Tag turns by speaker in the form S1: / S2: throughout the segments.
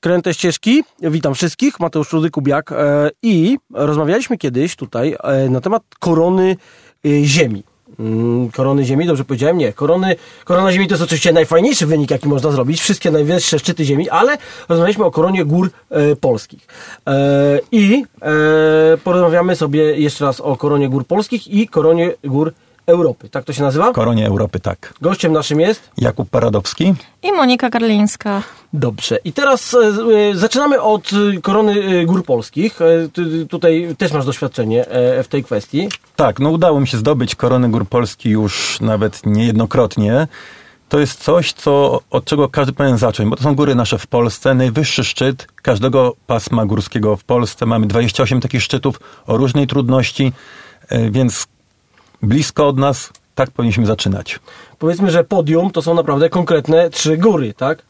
S1: Kręte ścieżki. Witam wszystkich. Mateusz Rudy-Kubiak. E, I rozmawialiśmy kiedyś tutaj e, na temat korony e, Ziemi. Mm, korony Ziemi, dobrze powiedziałem? Nie. Korony, korona Ziemi to jest oczywiście najfajniejszy wynik, jaki można zrobić. Wszystkie najwyższe szczyty Ziemi, ale rozmawialiśmy o koronie gór e, polskich. E, I e, porozmawiamy sobie jeszcze raz o koronie gór polskich i koronie gór Europy. Tak to się nazywa?
S2: Koronie Europy, tak.
S1: Gościem naszym jest?
S2: Jakub Paradowski.
S3: I Monika Karlińska.
S1: Dobrze. I teraz e, e, zaczynamy od e, korony gór polskich. E, ty, tutaj też masz doświadczenie e, w tej kwestii.
S2: Tak, no udało mi się zdobyć koronę gór Polski już nawet niejednokrotnie. To jest coś, co, od czego każdy powinien zacząć, bo to są góry nasze w Polsce. Najwyższy szczyt każdego pasma górskiego w Polsce. Mamy 28 takich szczytów o różnej trudności, więc blisko od nas tak powinniśmy zaczynać.
S1: Powiedzmy, że podium to są naprawdę konkretne trzy góry, tak?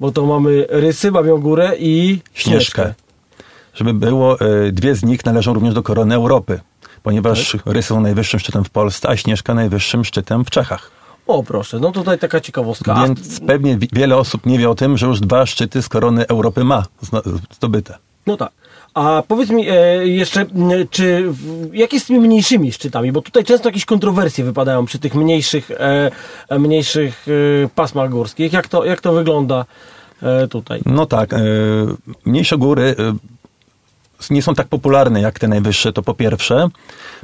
S1: Bo to mamy Rysy, Babią Górę i Śnieżkę.
S2: Śnieżkę. Żeby było, e, dwie z nich należą również do korony Europy, ponieważ Rysy są najwyższym szczytem w Polsce, a Śnieżka najwyższym szczytem w Czechach.
S1: O proszę, no tutaj taka ciekawostka.
S2: Więc pewnie wi- wiele osób nie wie o tym, że już dwa szczyty z korony Europy ma zdobyte.
S1: no tak. A powiedz mi e, jeszcze, czy jak jest z tymi mniejszymi szczytami? Bo tutaj często jakieś kontrowersje wypadają przy tych mniejszych, e, e, mniejszych e, pasmach górskich. Jak to, jak to wygląda e, tutaj?
S2: No tak, e, mniejsze góry nie są tak popularne jak te najwyższe, to po pierwsze.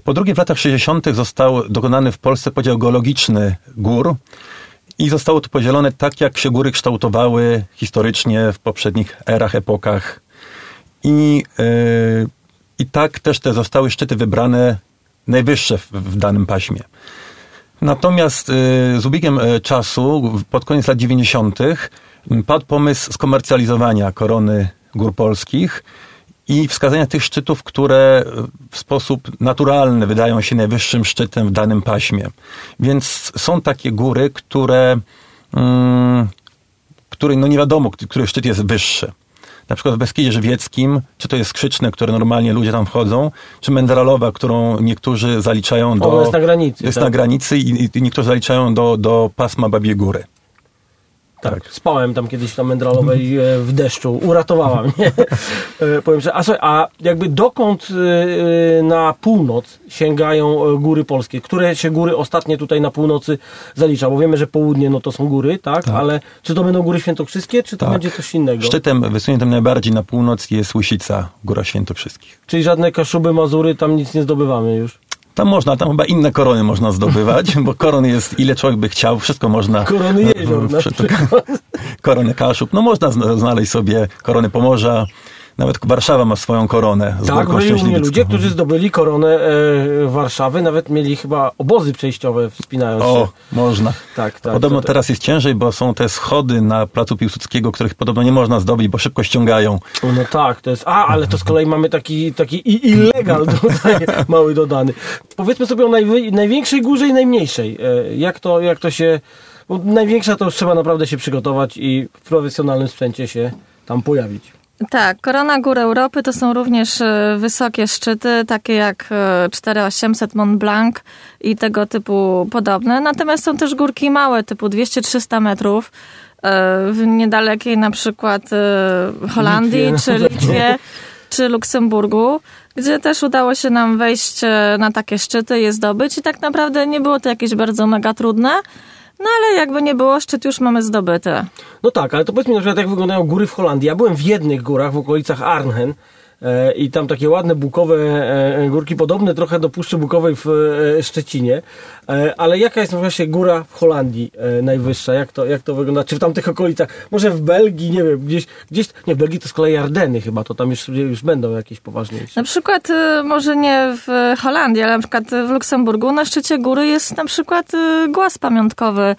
S2: Po drugie, w latach 60. został dokonany w Polsce podział geologiczny gór i zostało to podzielone tak, jak się góry kształtowały historycznie w poprzednich erach, epokach. I, e, i tak też te zostały szczyty wybrane najwyższe w, w danym paśmie. Natomiast y, z ubiegiem y, czasu, pod koniec lat 90., m, padł pomysł skomercjalizowania korony gór polskich i wskazania tych szczytów, które w sposób naturalny wydają się najwyższym szczytem w danym paśmie. Więc są takie góry, które, mm, które no nie wiadomo, który szczyt jest wyższy. Na przykład w Beskidzie Żywieckim, czy to jest Skrzyczne, które normalnie ludzie tam wchodzą, czy Mendralowa, którą niektórzy zaliczają do...
S1: Ona jest na granicy,
S2: Jest
S1: tak.
S2: na granicy i, i niektórzy zaliczają do, do pasma Babie Góry.
S1: Tak. Spałem tam kiedyś na Mędralowej e, w deszczu. Uratowała mnie. E, Powiem, że a, a jakby dokąd e, na północ sięgają góry polskie? Które się góry ostatnie tutaj na północy zalicza? Bo wiemy, że południe no to są góry, tak?
S2: Tak.
S1: Ale czy to będą góry świętokrzyskie, czy to
S2: Tak.
S1: będzie coś innego?
S2: Szczytem wysuniętym najbardziej na północ jest Łysica, Góra Świętokrzyskich.
S1: Czyli żadne Kaszuby, Mazury, tam nic nie zdobywamy już.
S2: Tam można, tam chyba inne korony można zdobywać, bo koron jest ile człowiek by chciał, wszystko można.
S1: Korony jezior.
S2: Korony Kaszub, no można zna- znaleźć sobie korony Pomorza, nawet Warszawa ma swoją koronę z
S1: Tak, byli u mnie ludzie, którzy zdobyli koronę e, Warszawy, nawet mieli chyba obozy przejściowe wspinając się.
S2: O, można.
S1: Tak, tak.
S2: Podobno
S1: to-
S2: teraz jest ciężej, bo są te schody na placu Piłsudskiego, których podobno nie można zdobyć, bo szybko ściągają.
S1: No tak, to jest. A, ale to z kolei mamy taki, taki illegal tutaj mały dodany. Powiedzmy sobie o najwy, największej górze i najmniejszej. E, Jak to, jak to się. Bo największa to już trzeba naprawdę się przygotować i w profesjonalnym sprzęcie się tam pojawić.
S3: Tak, Korona Gór Europy to są również e, wysokie szczyty, takie jak e, 4800 Mont Blanc i tego typu podobne. Natomiast są też górki małe, typu 200-300 metrów e, w niedalekiej na przykład e, Holandii
S1: Litwie.
S3: czy Litwie czy Luksemburgu, gdzie też udało się nam wejść e, na takie szczyty, je zdobyć i tak naprawdę nie było to jakieś bardzo mega trudne. No ale jakby nie było, szczyt już mamy zdobyty.
S1: No tak, ale to powiedz mi na przykład, jak wyglądają góry w Holandii. Ja byłem w jednych górach w okolicach Arnhem i tam takie ładne bukowe e, górki, podobne trochę do Puszczy Bukowej w e, Szczecinie. E, ale jaka jest właśnie góra w Holandii e, najwyższa? Jak to, jak to wygląda? Czy w tamtych okolicach? Może w Belgii, nie wiem, gdzieś, gdzieś nie, w Belgii to z kolei Ardeny chyba, to tam już, już będą jakieś poważniejsze.
S3: Na przykład, y, może nie w Holandii, ale na przykład w Luksemburgu na szczycie góry jest na przykład y, głaz pamiątkowy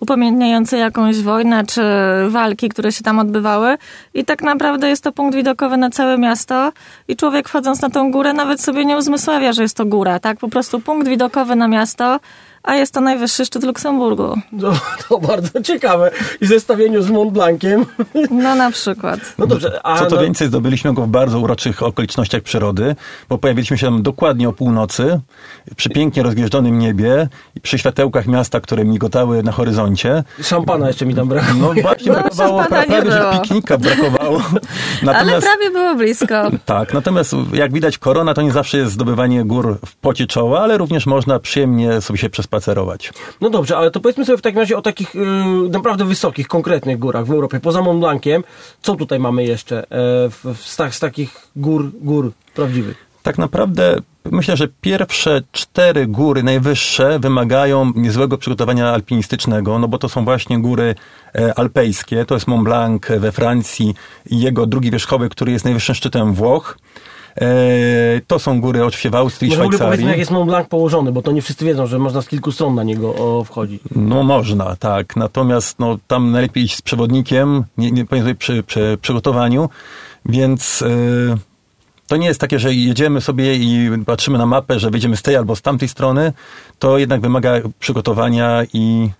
S3: upamiętniający jakąś wojnę czy walki, które się tam odbywały. I tak naprawdę jest to punkt widokowy na całe miasto i człowiek wchodząc na tą górę nawet sobie nie uzmysławia, że jest to góra, tak? Po prostu punkt widokowy na miasto, a jest to najwyższy szczyt Luksemburgu.
S1: No, to bardzo ciekawe. I w zestawieniu z Mont Blanciem.
S3: No na przykład.
S1: No dobrze, a
S2: Co to
S1: no,
S2: więcej, zdobyliśmy go w bardzo uroczych okolicznościach przyrody, bo pojawiliśmy się tam dokładnie o północy, przy pięknie rozgwieżdżonym niebie przy światełkach miasta, które migotały na horyzoncie.
S1: szampana jeszcze mi tam brakło.
S2: No właśnie
S3: No,
S2: brakowało, prawie że
S3: było.
S2: piknika brakowało.
S3: Ale
S2: Natomiast,
S3: prawie było blisko.
S2: tak, natomiast jak widać korona to nie zawsze jest zdobywanie gór w pocie czoła, ale również można przyjemnie sobie się przespacerować.
S1: No dobrze, ale to powiedzmy sobie w takim razie o takich y, naprawdę wysokich, konkretnych górach w Europie. Poza Mont Blanciem, co tutaj mamy jeszcze w, w, z, tak, z takich gór, gór prawdziwych?
S2: Tak naprawdę myślę, że pierwsze cztery góry najwyższe wymagają niezłego przygotowania alpinistycznego, no bo to są właśnie góry e, alpejskie. To jest Mont Blanc we Francji i jego drugi wierzchołek, który jest najwyższym szczytem Włoch. E, To są góry oczywiście w Austrii i
S1: Może ogóle powiedzmy, jak
S2: Szwajcarii.
S1: jest Mont Blanc położony, bo to nie wszyscy wiedzą, że można z kilku stron na niego wchodzić.
S2: No można, tak. Natomiast no, tam najlepiej iść z przewodnikiem, nie, nie przy, przy przygotowaniu, więc y, to nie jest takie, że jedziemy sobie i patrzymy na mapę, że wyjdziemy z tej albo z tamtej strony. To jednak wymaga przygotowania i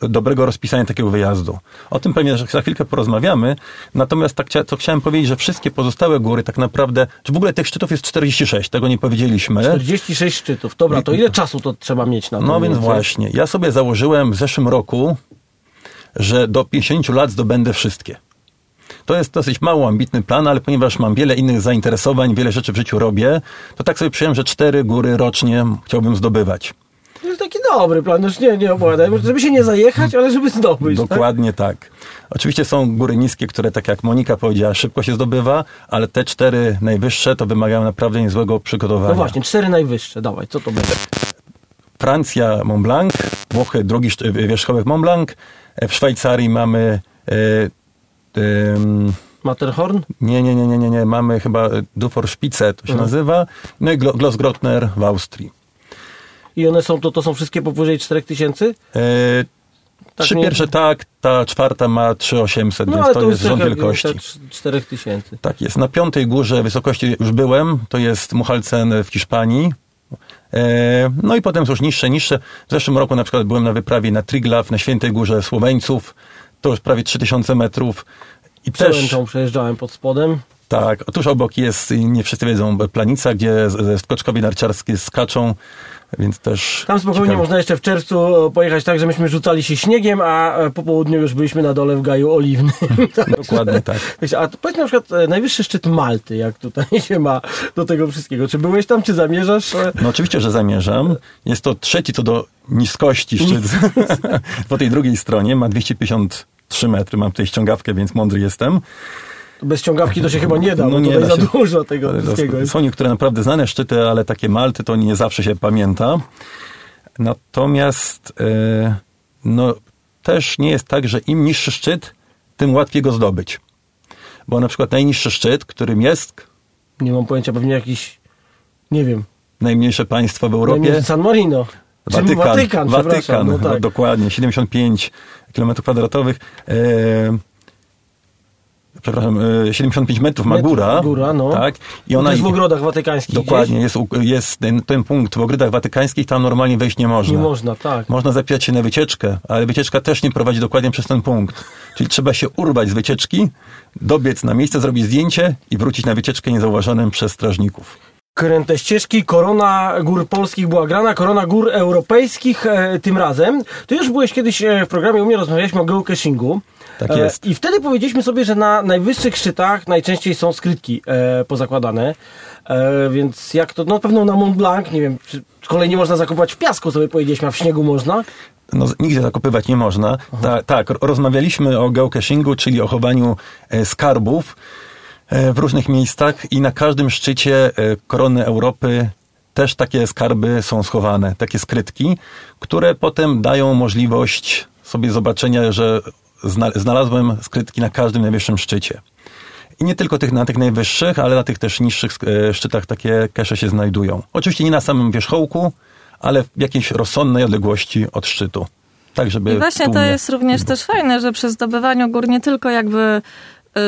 S2: dobrego rozpisania takiego wyjazdu. O tym pewnie za chwilkę porozmawiamy. Natomiast tak, to chciałem powiedzieć, że wszystkie pozostałe góry tak naprawdę, czy w ogóle tych szczytów jest 46, tego nie powiedzieliśmy.
S1: 46 szczytów. Dobra, to ile czasu to trzeba mieć na to?
S2: No więc właśnie. Ja sobie założyłem w zeszłym roku, że do 50 lat zdobędę wszystkie. To jest dosyć mało ambitny plan, ale ponieważ mam wiele innych zainteresowań, wiele rzeczy w życiu robię, to tak sobie przyjąłem, że cztery góry rocznie chciałbym zdobywać.
S1: To jest taki dobry plan, już nie, nie opowiadaj, żeby się nie zajechać, ale żeby zdobyć. Tak?
S2: Dokładnie tak? Oczywiście są góry niskie, które tak jak Monika powiedziała, szybko się zdobywa, ale te cztery najwyższe to wymagają naprawdę niezłego przygotowania.
S1: No właśnie, cztery najwyższe, dawaj, co to będzie?
S2: Francja Mont Blanc, Włochy drugi szt- wierzchołek Mont Blanc, w Szwajcarii mamy em,
S1: Matterhorn?
S2: Nie, nie, nie, nie, nie, nie. Mamy chyba e, Duforspitze, to się
S1: Mhm.
S2: nazywa. No i Glo- Glossgrotner w Austrii.
S1: I one są, to, to są wszystkie powyżej 4000?
S2: E,
S1: Tak
S2: trzy pierwsze tak, ta czwarta ma 3800,
S1: No
S2: więc to,
S1: to
S2: jest rząd
S1: tak-
S2: wielkości.
S1: tak 4000.
S2: Tak jest. Na piątej górze wysokości już byłem, to jest Muchalcen w Hiszpanii. E, No i potem są już niższe, niższe. W zeszłym roku na przykład byłem na wyprawie na Triglav, na Świętej Górze Słoweńców. To już prawie 3000 metrów. I też,
S1: Przełęczą przejeżdżałem pod spodem.
S2: Tak, tuż obok jest, nie wszyscy wiedzą, Planica, gdzie skoczkowie narciarskie skaczą, więc też...
S1: Tam spokojnie
S2: ciekawe.
S1: można jeszcze w czerwcu e, pojechać tak, że myśmy rzucali się śniegiem, a e, po południu już byliśmy na dole w gaju oliwnym.
S2: Dokładnie tak.
S1: A powiedz na przykład e, najwyższy szczyt Malty, jak tutaj się ma do tego wszystkiego. Czy byłeś tam, czy zamierzasz?
S2: No oczywiście, że zamierzam. Jest to trzeci co do niskości szczyt po tej drugiej stronie. Ma 253 metry. Mam tutaj ściągawkę, więc mądry jestem.
S1: Bez ściągawki to się chyba nie da,
S2: No
S1: bo
S2: nie da
S1: za
S2: się.
S1: dużo tego
S2: Ale
S1: wszystkiego.
S2: Są niektóre naprawdę znane szczyty, ale takie Malty to nie zawsze się pamięta. Natomiast e, no, też nie jest tak, że im niższy szczyt, tym łatwiej go zdobyć. Bo na przykład najniższy szczyt, którym jest
S1: Nie mam pojęcia, pewnie jakiś, nie wiem,
S2: najmniejsze państwo w Europie,
S1: San Marino.
S2: Watykan,
S1: Watykan,
S2: Watykan
S1: przepraszam, no tak.
S2: dokładnie, 75 km kwadratowych. E, przepraszam, e, 75 metrów ma góra.
S1: góra, no.
S2: Tak. I
S1: To
S2: ona
S1: jest w ogrodach watykańskich
S2: Dokładnie,
S1: gdzieś?
S2: jest, jest ten, ten punkt w ogrodach watykańskich, tam normalnie wejść nie można.
S1: Nie można, tak.
S2: Można zapisać się na wycieczkę, ale wycieczka też nie prowadzi dokładnie przez ten punkt. Czyli trzeba się urwać z wycieczki, dobiec na miejsce, zrobić zdjęcie i wrócić na wycieczkę niezauważonym przez strażników.
S1: Kręte ścieżki, korona gór polskich była grana, korona gór europejskich e, tym razem. Ty już byłeś kiedyś e, w programie u mnie, rozmawialiśmy o geocachingu.
S2: Tak
S1: E,
S2: jest.
S1: I wtedy powiedzieliśmy sobie, że na najwyższych szczytach najczęściej są skrytki e, pozakładane. E, więc jak to, no pewno na Mont Blanc, nie wiem, czy z kolei nie można zakopać w piasku, sobie powiedzieliśmy, a w śniegu można.
S2: No, nigdzie zakopywać nie można. Ta, tak, ro- rozmawialiśmy o geocachingu, czyli o chowaniu skarbów w różnych miejscach i na każdym szczycie korony Europy też takie skarby są schowane, takie skrytki, które potem dają możliwość sobie zobaczenia, że znalazłem skrytki na każdym najwyższym szczycie. I nie tylko tych, na tych najwyższych, ale na tych też niższych e, szczytach takie kesze się znajdują. Oczywiście nie na samym wierzchołku, ale w jakiejś rozsądnej odległości od szczytu. Tak, żeby
S3: I właśnie to jest również też fajne, że przy zdobywaniu gór nie tylko jakby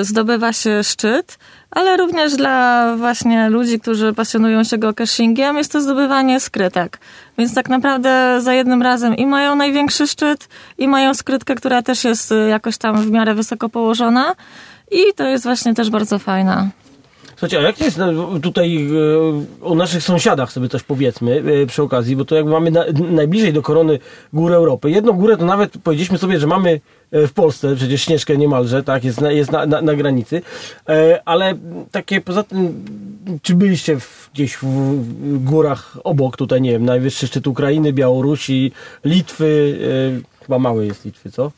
S3: zdobywa się szczyt, ale również dla właśnie ludzi, którzy pasjonują się geocachingiem, jest to zdobywanie skrytek. Więc tak naprawdę za jednym razem i mają największy szczyt, i mają skrytkę, która też jest jakoś tam w miarę wysoko położona. I to jest właśnie też bardzo fajna.
S1: Słuchajcie, a jak jest no, tutaj e, o naszych sąsiadach sobie coś powiedzmy e, przy okazji, bo to jakby mamy na, najbliżej do korony gór Europy. Jedną górę to nawet powiedzieliśmy sobie, że mamy e, w Polsce, przecież Śnieżkę niemalże, tak, jest na, jest na, na, na granicy, ale takie poza tym, czy byliście w, gdzieś w górach obok tutaj, nie wiem, najwyższy szczyt Ukrainy, Białorusi, Litwy, chyba mały jest Litwy, co?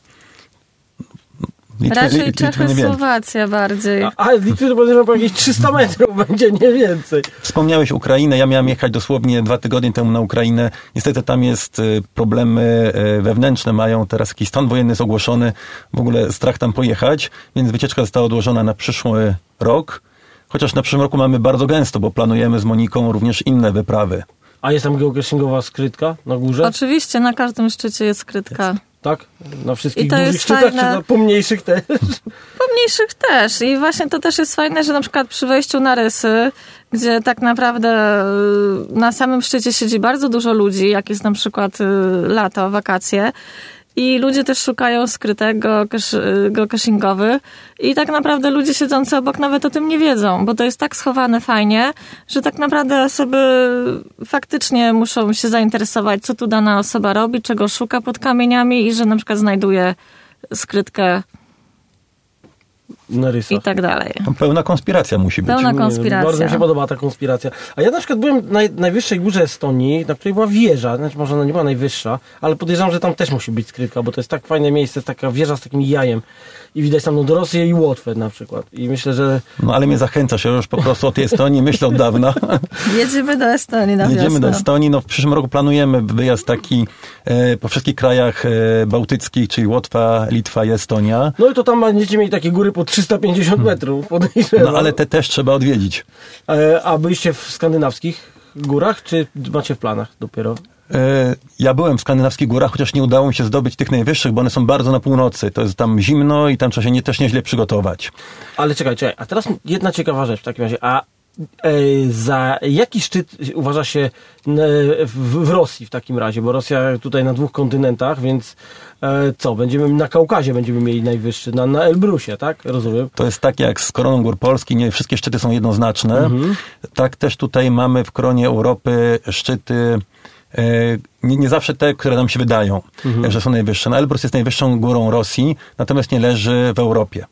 S2: Litwy-
S3: Raczej
S2: Litwy
S3: Czechy,
S2: wiem.
S3: Słowacja bardziej.
S1: A, a Litwy to podejrzewam po jakieś 300 metrów będzie, nie więcej.
S2: Wspomniałeś Ukrainę, ja miałem jechać dosłownie dwa tygodnie temu na Ukrainę. Niestety tam jest y, problemy y, wewnętrzne, mają teraz jakiś stan wojenny jest ogłoszony, w ogóle strach tam pojechać, więc wycieczka została odłożona na przyszły rok. Chociaż na przyszłym roku mamy bardzo gęsto, bo planujemy z Moniką również inne wyprawy.
S1: A jest tam geocachingowa skrytka na górze?
S3: Oczywiście na każdym szczycie jest skrytka.
S1: Tak? Na wszystkich
S3: I to
S1: dużych szczytach,
S3: fajne.
S1: czy na pomniejszych też?
S3: Pomniejszych też. I właśnie to też jest fajne, że na przykład przy wejściu na rysy, gdzie tak naprawdę y, na samym szczycie siedzi bardzo dużo ludzi, jak jest na przykład y, lato, wakacje, i ludzie też szukają skrytego geocachingowy i tak naprawdę ludzie siedzący obok nawet o tym nie wiedzą, bo to jest tak schowane fajnie, że tak naprawdę osoby faktycznie muszą się zainteresować, co tu dana osoba robi, czego szuka pod kamieniami i że na przykład znajduje skrytkę
S1: Na rysach.
S3: i tak dalej.
S2: Pełna konspiracja musi być.
S3: Pełna konspiracja.
S1: Bardzo mi się podoba ta konspiracja. A ja na przykład byłem na naj, najwyższej górze Estonii, na której była wieża. Znaczy może ona nie była najwyższa, ale podejrzewam, że tam też musi być skrytka, bo to jest tak fajne miejsce, jest taka wieża z takim jajem. I widać tam no, do Rosję i Łotwę na przykład. I myślę, że
S2: No ale mnie zachęcasz, ja już po prostu o tej Estonii myślę od dawna.
S3: Jedziemy do Estonii na
S2: Jedziemy
S3: wiosnę.
S2: do Estonii. No, w przyszłym roku planujemy wyjazd taki e, po wszystkich krajach e, bałtyckich, czyli Łotwa, Litwa i Estonia.
S1: no i to tam będziecie mieli takie góry po 350 metrów, podejrzewam.
S2: No ale te też trzeba odwiedzić.
S1: E, A byliście w skandynawskich górach, czy macie w planach dopiero?
S2: E, Ja byłem w skandynawskich górach, chociaż nie udało mi się zdobyć tych najwyższych, bo one są bardzo na północy. To jest tam zimno i tam trzeba się nie, też nieźle przygotować.
S1: Ale czekaj, czekaj, a teraz jedna ciekawa rzecz w takim razie. A za jaki szczyt uważa się e, w, Rosji w takim razie? Bo Rosja tutaj na dwóch kontynentach, więc e, co? Będziemy na Kaukazie będziemy mieli najwyższy, na, na Elbrusie, tak? Rozumiem.
S2: To jest tak jak z Koroną Gór Polski, nie wszystkie szczyty są jednoznaczne. Tak też tutaj mamy w Koronie Europy szczyty e, nie, nie zawsze te, które nam się wydają, że są najwyższe. No, Elbrus jest najwyższą górą Rosji, natomiast nie leży w Europie.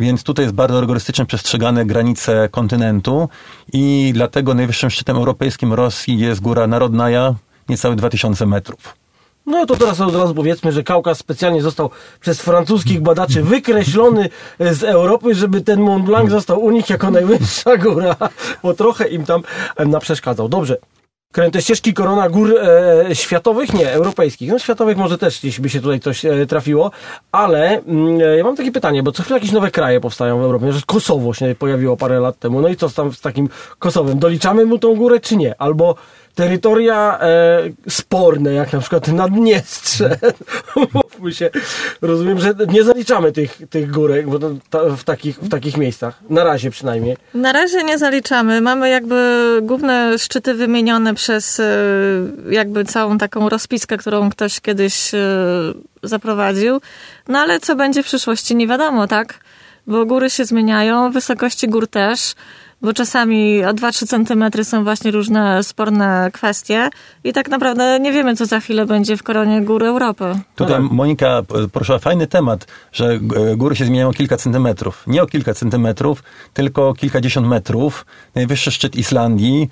S2: Więc tutaj jest bardzo rygorystycznie przestrzegane granice kontynentu i dlatego najwyższym szczytem europejskim Rosji jest góra Narodnaja, niecałe 2000 metrów.
S1: No to teraz od razu powiedzmy, że Kaukaz specjalnie został przez francuskich badaczy wykreślony z Europy, żeby ten Mont Blanc został u nich jako najwyższa góra, bo trochę im tam naprzeszkadzał. Dobrze. Kręte ścieżki korona gór e, światowych, nie, europejskich. No światowych może też gdzieś by się tutaj coś e, trafiło, ale mm, e, ja mam takie pytanie, bo co chwilę jakieś nowe kraje powstają w Europie, że Kosowo się pojawiło parę lat temu, no i co z tam z takim Kosowem? Doliczamy mu tą górę czy nie? Albo terytoria e, sporne, jak na przykład Naddniestrze. Mówmy się. Rozumiem, że nie zaliczamy tych, tych górek bo ta, w, takich, w takich miejscach. Na razie przynajmniej.
S3: Na razie nie zaliczamy. Mamy jakby główne szczyty wymienione przez e, jakby całą taką rozpiskę, którą ktoś kiedyś e, zaprowadził. No ale co będzie w przyszłości, nie wiadomo, tak? Bo góry się zmieniają, wysokości gór też, bo czasami o 2-3 centymetry są właśnie różne sporne kwestie i tak naprawdę nie wiemy, co za chwilę będzie w koronie gór Europy.
S2: Tutaj
S1: tak.
S2: Monika e, poruszyła fajny temat, że e, góry się zmieniają o kilka centymetrów. Nie o kilka centymetrów, tylko o kilkadziesiąt metrów. Najwyższy szczyt Islandii.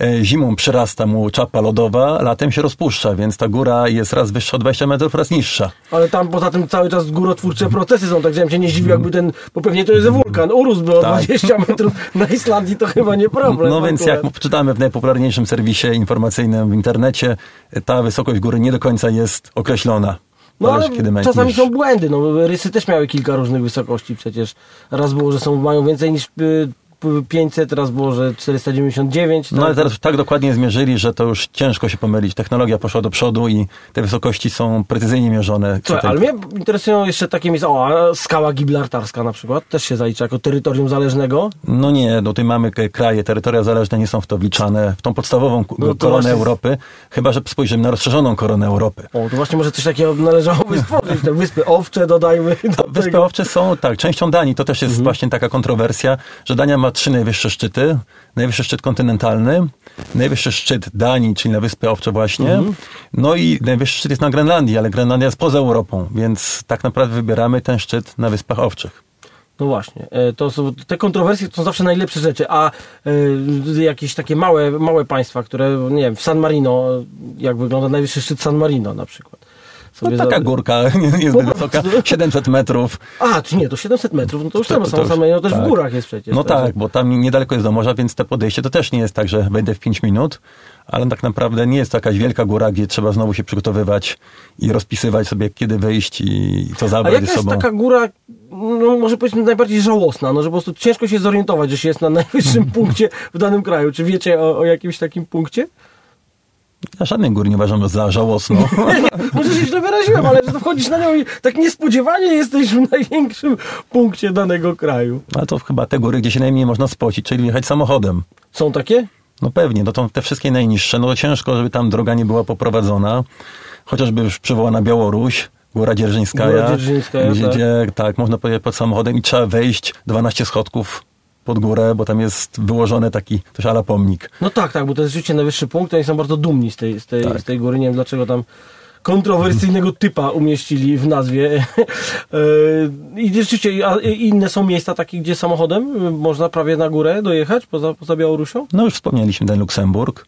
S2: E, Zimą przyrasta mu czapa lodowa, latem się rozpuszcza, więc ta góra jest raz wyższa o 20 metrów, raz niższa.
S1: Ale tam poza tym cały czas górotwórcze procesy są, także ja bym się nie zdziwił, jakby ten, bo pewnie to jest wulkan, urósłby o
S2: Tak.
S1: 20 metrów na Islandii, to chyba nie problem.
S2: No więc jak
S1: akurat.
S2: czytamy w najpopularniejszym serwisie informacyjnym w internecie, ta wysokość góry nie do końca jest określona.
S1: No ale czasami
S2: niż-
S1: są błędy, no rysy też miały kilka różnych wysokości przecież. Raz było, że są, mają więcej niż y, 500, raz było, że 499.
S2: No ale
S1: tak?
S2: teraz tak dokładnie zmierzyli, że to już ciężko się pomylić. Technologia poszła do przodu i te wysokości są precyzyjnie mierzone. Co
S1: ale mnie interesują jeszcze takie miejsca, o, a skała gibraltarska na przykład, też się zalicza jako terytorium zależnego.
S2: No nie, no tutaj mamy kraje, terytoria zależne nie są w to wliczane, w tą podstawową
S1: No
S2: koronę
S1: właśnie-
S2: Europy, chyba że spojrzymy na rozszerzoną koronę Europy.
S1: O, to właśnie może coś takiego należałoby stworzyć, te wyspy owcze dodajmy. Do
S2: Wyspy. Owcze są, tak, częścią Danii. To też jest
S1: Mhm.
S2: właśnie taka kontrowersja, że Dania ma trzy najwyższe szczyty. Najwyższy szczyt kontynentalny, najwyższy szczyt Danii, czyli na Wyspy Owcze właśnie.
S1: Mhm.
S2: No i najwyższy szczyt jest na Grenlandii, ale Grenlandia jest poza Europą, więc tak naprawdę wybieramy ten szczyt na Wyspach Owczych.
S1: No właśnie, e, to są, te kontrowersje to są zawsze najlepsze rzeczy, a e, jakieś takie małe, małe państwa, które, nie wiem, w San Marino, jak wygląda najwyższy szczyt San Marino na przykład.
S2: No
S1: Sobie
S2: taka
S1: za-
S2: górka, jest
S1: Po
S2: wysoka,
S1: prostu.
S2: 700 metrów.
S1: A, czy nie, to 700 metrów, no to już
S2: To-
S1: tam
S2: już-
S1: San Marino też w
S2: tak.
S1: górach jest przecież.
S2: No
S1: także-
S2: tak, bo tam niedaleko jest do morza, więc te podejście to też nie jest tak, że wejdę w 5 minut, ale tak naprawdę nie jest to jakaś wielka góra, gdzie trzeba znowu się przygotowywać i rozpisywać sobie, kiedy wyjść i co
S1: A
S2: zabrać
S1: jaka
S2: ze
S1: jest
S2: sobą.
S1: taka góra, no może powiedzmy najbardziej żałosna, no że po prostu ciężko się zorientować, że się jest na najwyższym punkcie w danym kraju. Czy wiecie o, o jakimś takim punkcie?
S2: Ja żadnej góry nie uważam za żałosną.
S1: Może się źle wyraziłem, ale że to wchodzisz na nią i tak niespodziewanie jesteś w największym punkcie danego kraju.
S2: Ale to chyba te góry, gdzie się najmniej można spocić, czyli jechać samochodem.
S1: Są takie?
S2: No pewnie, no to te wszystkie najniższe, no to ciężko, żeby tam droga nie była poprowadzona. Chociażby już przywołana Białoruś, Góra Dzierżyńskaja,
S1: Góra Dzierżyńskaja,
S2: gdzie,
S1: tak.
S2: gdzie tak, można pojechać pod samochodem i trzeba wejść 12 schodków pod górę, bo tam jest wyłożony taki coś ala pomnik.
S1: No tak, tak, bo to jest rzeczywiście najwyższy punkt, oni są bardzo dumni z tej, z tej,
S2: Tak.
S1: z tej góry. Nie wiem dlaczego tam kontrowersyjnego typa umieścili w nazwie. E, I rzeczywiście, a inne są miejsca takie, gdzie samochodem można prawie na górę dojechać poza, poza Białorusią?
S2: No już wspomnieliśmy ten Luksemburg.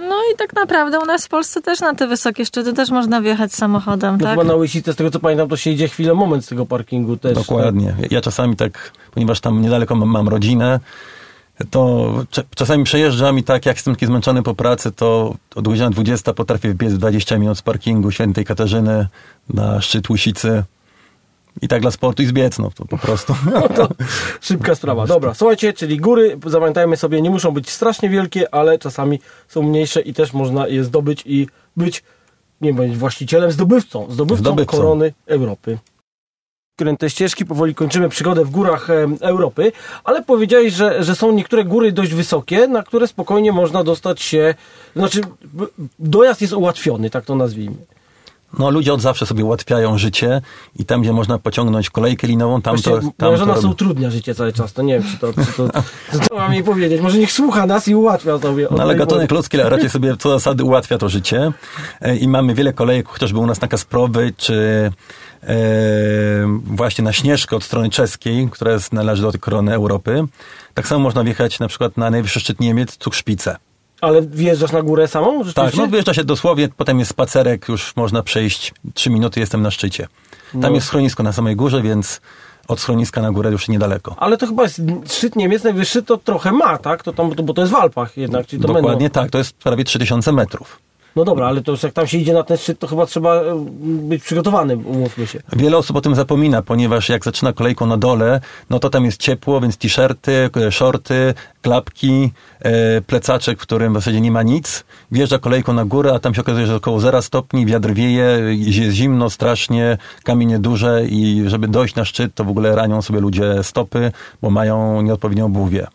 S3: No i tak naprawdę u nas w Polsce też na te wysokie szczyty też można wjechać samochodem,
S1: No
S3: tak?
S1: chyba na Łysicę, z tego co pamiętam, to się idzie chwilę, moment z tego parkingu też.
S2: Dokładnie. Ja czasami tak, ponieważ tam niedaleko mam, mam rodzinę, to czasami przejeżdżam i tak jak jestem taki zmęczony po pracy, to od godziny 20 potrafię wbiec 20 minut z parkingu Świętej Katarzyny na szczyt Łysicy. I tak dla sportu i zbiec, no to po prostu.
S1: No to szybka sprawa. Dobra, słuchajcie, czyli góry, zapamiętajmy sobie, nie muszą być strasznie wielkie, ale czasami są mniejsze i też można je zdobyć i być, nie wiem, właścicielem, zdobywcą, zdobywcą,
S2: Zdobywcą.
S1: korony Europy. Kręte ścieżki, powoli kończymy przygodę w górach em, Europy, ale powiedziałeś, że, że są niektóre góry dość wysokie, na które spokojnie można dostać się, znaczy dojazd jest ułatwiony, tak to nazwijmy.
S2: No ludzie od zawsze sobie ułatwiają życie i tam, gdzie można pociągnąć kolejkę linową, tam
S1: Właściwie
S2: to... Tam
S1: moja
S2: to
S1: żona
S2: robi.
S1: sobie utrudnia życie cały czas, to nie wiem, czy to, czy to, co, co mam jej powiedzieć. Może niech słucha nas i ułatwia sobie.
S2: No ale gatunek ludzki raczej sobie co zasady ułatwia to życie E, i mamy wiele kolejek, chociażby u nas na Kasprowy, czy e, właśnie na Śnieżkę od strony czeskiej, która jest, należy do tej korony Europy. Tak samo można wjechać na przykład na najwyższy szczyt Niemiec, Cukszpice.
S1: Ale wjeżdżasz na górę samą?
S2: Tak, no wjeżdża się dosłownie, potem jest spacerek, już można przejść trzy minuty, jestem na szczycie. Tam
S1: No.
S2: jest schronisko na samej górze, więc od schroniska na górę już niedaleko.
S1: Ale to chyba jest szczyt Niemiec najwyższy, to trochę ma, tak? To tam, bo to jest w Alpach jednak, czyli to
S2: Dokładnie
S1: będą...
S2: tak, to jest prawie 3000 metrów.
S1: No dobra, ale to już jak tam się idzie na ten szczyt, to chyba trzeba e, być przygotowanym, umówmy się.
S2: Wiele osób o tym zapomina, ponieważ jak zaczyna kolejką na dole, no to tam jest ciepło, więc t-shirty, shorty, klapki, e, plecaczek, w którym w zasadzie nie ma nic. Wjeżdża kolejką na górę, a tam się okazuje, że około 0 stopni, wiatr wieje, jest zimno strasznie, kamienie duże i żeby dojść na szczyt, to w ogóle ranią sobie ludzie stopy, bo mają nieodpowiednią obuwie.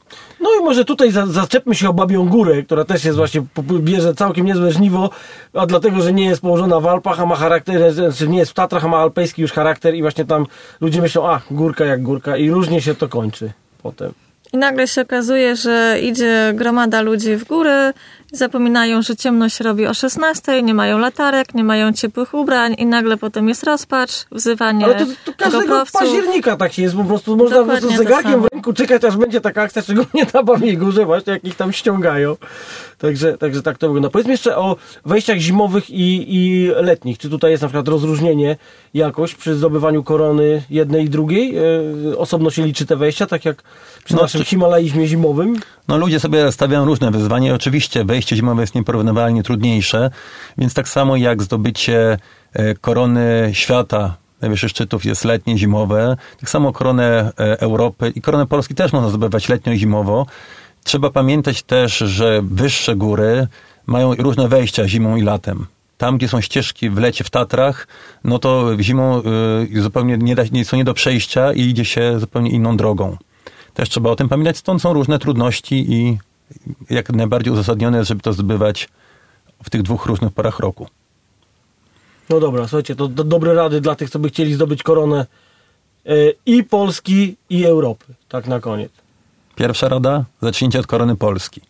S1: No i może tutaj za, zaczepmy się o Babią Górę, która też jest właśnie, bierze całkiem niezłe żniwo, a dlatego, że nie jest położona w Alpach, a ma charakter, znaczy nie jest w Tatrach, a ma alpejski już charakter i właśnie tam ludzie myślą, a górka jak górka i różnie się to kończy potem.
S3: I nagle się okazuje, że idzie gromada ludzi w góry, zapominają, że ciemność robi o 16, nie mają latarek, nie mają ciepłych ubrań i nagle potem jest rozpacz, wzywanie
S1: Ale to, to każdego października tak się jest, po prostu można po prostu
S3: Dokładnie
S1: zegarkiem w ręku czekać, aż będzie taka akcja, szczególnie na Babiej Górze właśnie, jak ich tam ściągają. Także, także tak to wygląda. Powiedzmy jeszcze o wejściach zimowych i, i letnich. Czy tutaj jest na przykład rozróżnienie jakoś przy zdobywaniu korony jednej i drugiej? E, osobno się liczy te wejścia, tak jak przy
S2: No,
S1: naszym
S2: czy-
S1: Himalaizmie zimowym?
S2: No ludzie sobie stawiają różne wyzwania oczywiście wejście zimowe jest nieporównywalnie trudniejsze, więc tak samo jak zdobycie e, korony świata najwyższych szczytów jest letnie, zimowe. Tak samo koronę e, Europy i koronę Polski też można zdobywać letnio i zimowo. Trzeba pamiętać też, że wyższe góry mają różne wejścia zimą i latem. Tam, gdzie są ścieżki w lecie w Tatrach, no to zimą y, zupełnie nie, da, nie są nie do przejścia i idzie się zupełnie inną drogą. Też trzeba o tym pamiętać. Stąd są różne trudności i jak najbardziej uzasadnione jest, żeby to zdobywać w tych dwóch różnych porach roku.
S1: No dobra, słuchajcie, to, to dobre rady dla tych, co by chcieli zdobyć koronę e, i Polski, i Europy. Tak na koniec.
S2: Pierwsza rada, zacznijcie od korony Polski.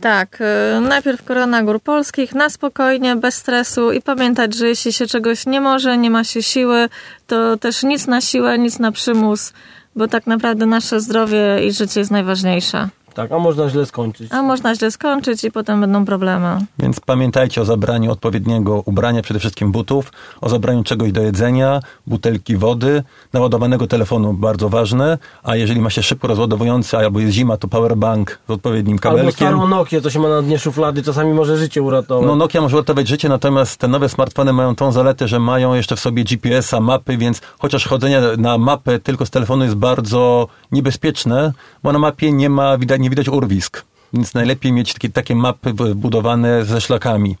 S3: Tak, y, najpierw korona gór polskich, na spokojnie, bez stresu i pamiętać, że jeśli się czegoś nie może, nie ma się siły, to też nic na siłę, nic na przymus, bo tak naprawdę nasze zdrowie i życie jest najważniejsze.
S1: Tak, a można źle skończyć.
S3: A można źle skończyć i potem będą problemy.
S2: Więc pamiętajcie o zabraniu odpowiedniego ubrania, przede wszystkim butów, o zabraniu czegoś do jedzenia, butelki wody, naładowanego telefonu, bardzo ważne, a jeżeli ma się szybko rozładowujący, albo jest zima, to powerbank z odpowiednim
S1: Albo
S2: kabelkiem.
S1: starą Nokię, co się ma na dnie szuflady, czasami może życie uratować.
S2: No Nokia może uratować życie, natomiast te nowe smartfony mają tą zaletę, że mają jeszcze w sobie GPS-a, mapy, więc chociaż chodzenie na mapę tylko z telefonu jest bardzo niebezpieczne, bo na mapie nie ma, widać, nie widać urwisk. Więc najlepiej mieć takie, takie mapy wbudowane ze szlakami,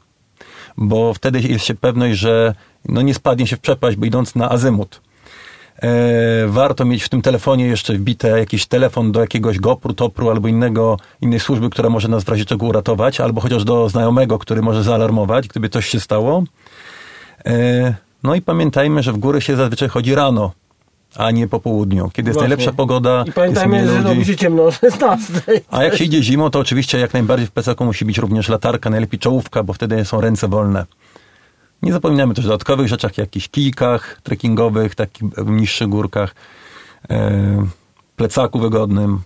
S2: bo wtedy jest się pewność, że no nie spadnie się w przepaść, bo idąc na azymut. E, warto mieć w tym telefonie jeszcze wbite jakiś telefon do jakiegoś GoPru, Topru albo innego, innej służby, która może nas w razie czego uratować, albo chociaż do znajomego, który może zaalarmować, gdyby coś się stało. E, no i pamiętajmy, że w góry się zazwyczaj chodzi rano, a nie po południu, kiedy jest
S1: Właśnie.
S2: najlepsza pogoda.
S1: I pamiętajmy,
S2: jest
S1: że robi się ciemno o 16.
S2: A jak się idzie zimą, to oczywiście jak najbardziej w plecaku musi być również latarka, najlepiej czołówka, bo wtedy są ręce wolne. Nie zapominamy też o dodatkowych rzeczach, jakichś kijkach trekkingowych, takich w niższych górkach, e, plecaku wygodnym.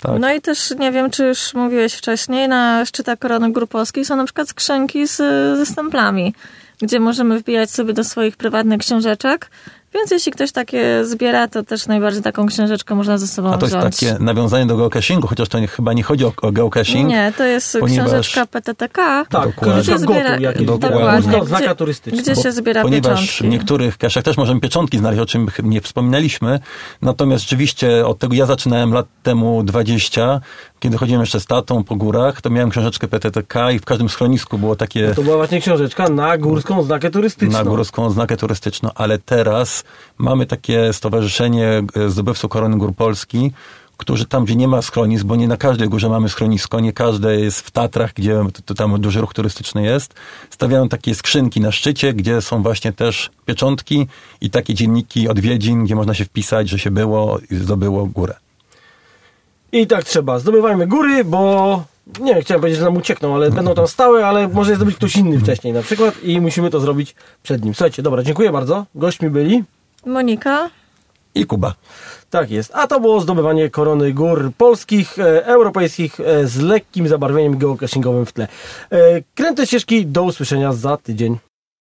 S2: Tak.
S3: No i też nie wiem, czy już mówiłeś wcześniej, na szczytach korony gór polskich są na przykład skrzynki z, ze stemplami, gdzie możemy wbijać sobie do swoich prywatnych książeczek. Więc jeśli ktoś takie zbiera, to też najbardziej taką książeczkę można ze sobą
S2: A to jest
S3: wziąć.
S2: takie nawiązanie do geocachingu, chociaż to nie, chyba nie chodzi o, o geocaching.
S3: Nie, to jest
S2: ponieważ-
S3: książeczka PTTK.
S1: Tak,
S2: Dokładnie.
S1: książka
S3: Gdzie zbiera-
S1: jakieś.
S2: Dokładnie.
S3: Gdzie-
S1: turystyczna.
S3: Gdzie się zbiera
S2: Ponieważ
S3: pieczątki.
S2: w niektórych kaszach też możemy pieczątki znaleźć, o czym nie wspominaliśmy. Natomiast rzeczywiście od tego ja zaczynałem lat temu 20, kiedy chodziłem jeszcze z tatą po górach, to miałem książeczkę PTTK i w każdym schronisku było takie
S1: To była właśnie książeczka na górską oznakę turystyczną.
S2: na górską oznakę turystyczną, ale teraz mamy takie stowarzyszenie e, zdobywców korony gór Polski, którzy tam, gdzie nie ma schronisk, bo nie na każdej górze mamy schronisko, nie każde jest w Tatrach, gdzie to, to tam duży ruch turystyczny jest, stawiają takie skrzynki na szczycie, gdzie są właśnie też pieczątki i takie dzienniki odwiedzin, gdzie można się wpisać, że się było i zdobyło górę.
S1: I tak trzeba. Zdobywajmy góry, bo nie wiem, chciałem powiedzieć, że nam uciekną, ale będą tam stałe, ale może je zdobyć ktoś inny wcześniej na przykład i musimy to zrobić przed nim. Słuchajcie, dobra, dziękuję bardzo. Gośćmi byli.
S3: Monika?
S2: I Kuba.
S1: Tak jest. A to było zdobywanie korony gór polskich, e, europejskich e, z lekkim zabarwieniem geocachingowym w tle. E, kręte ścieżki, do usłyszenia za tydzień.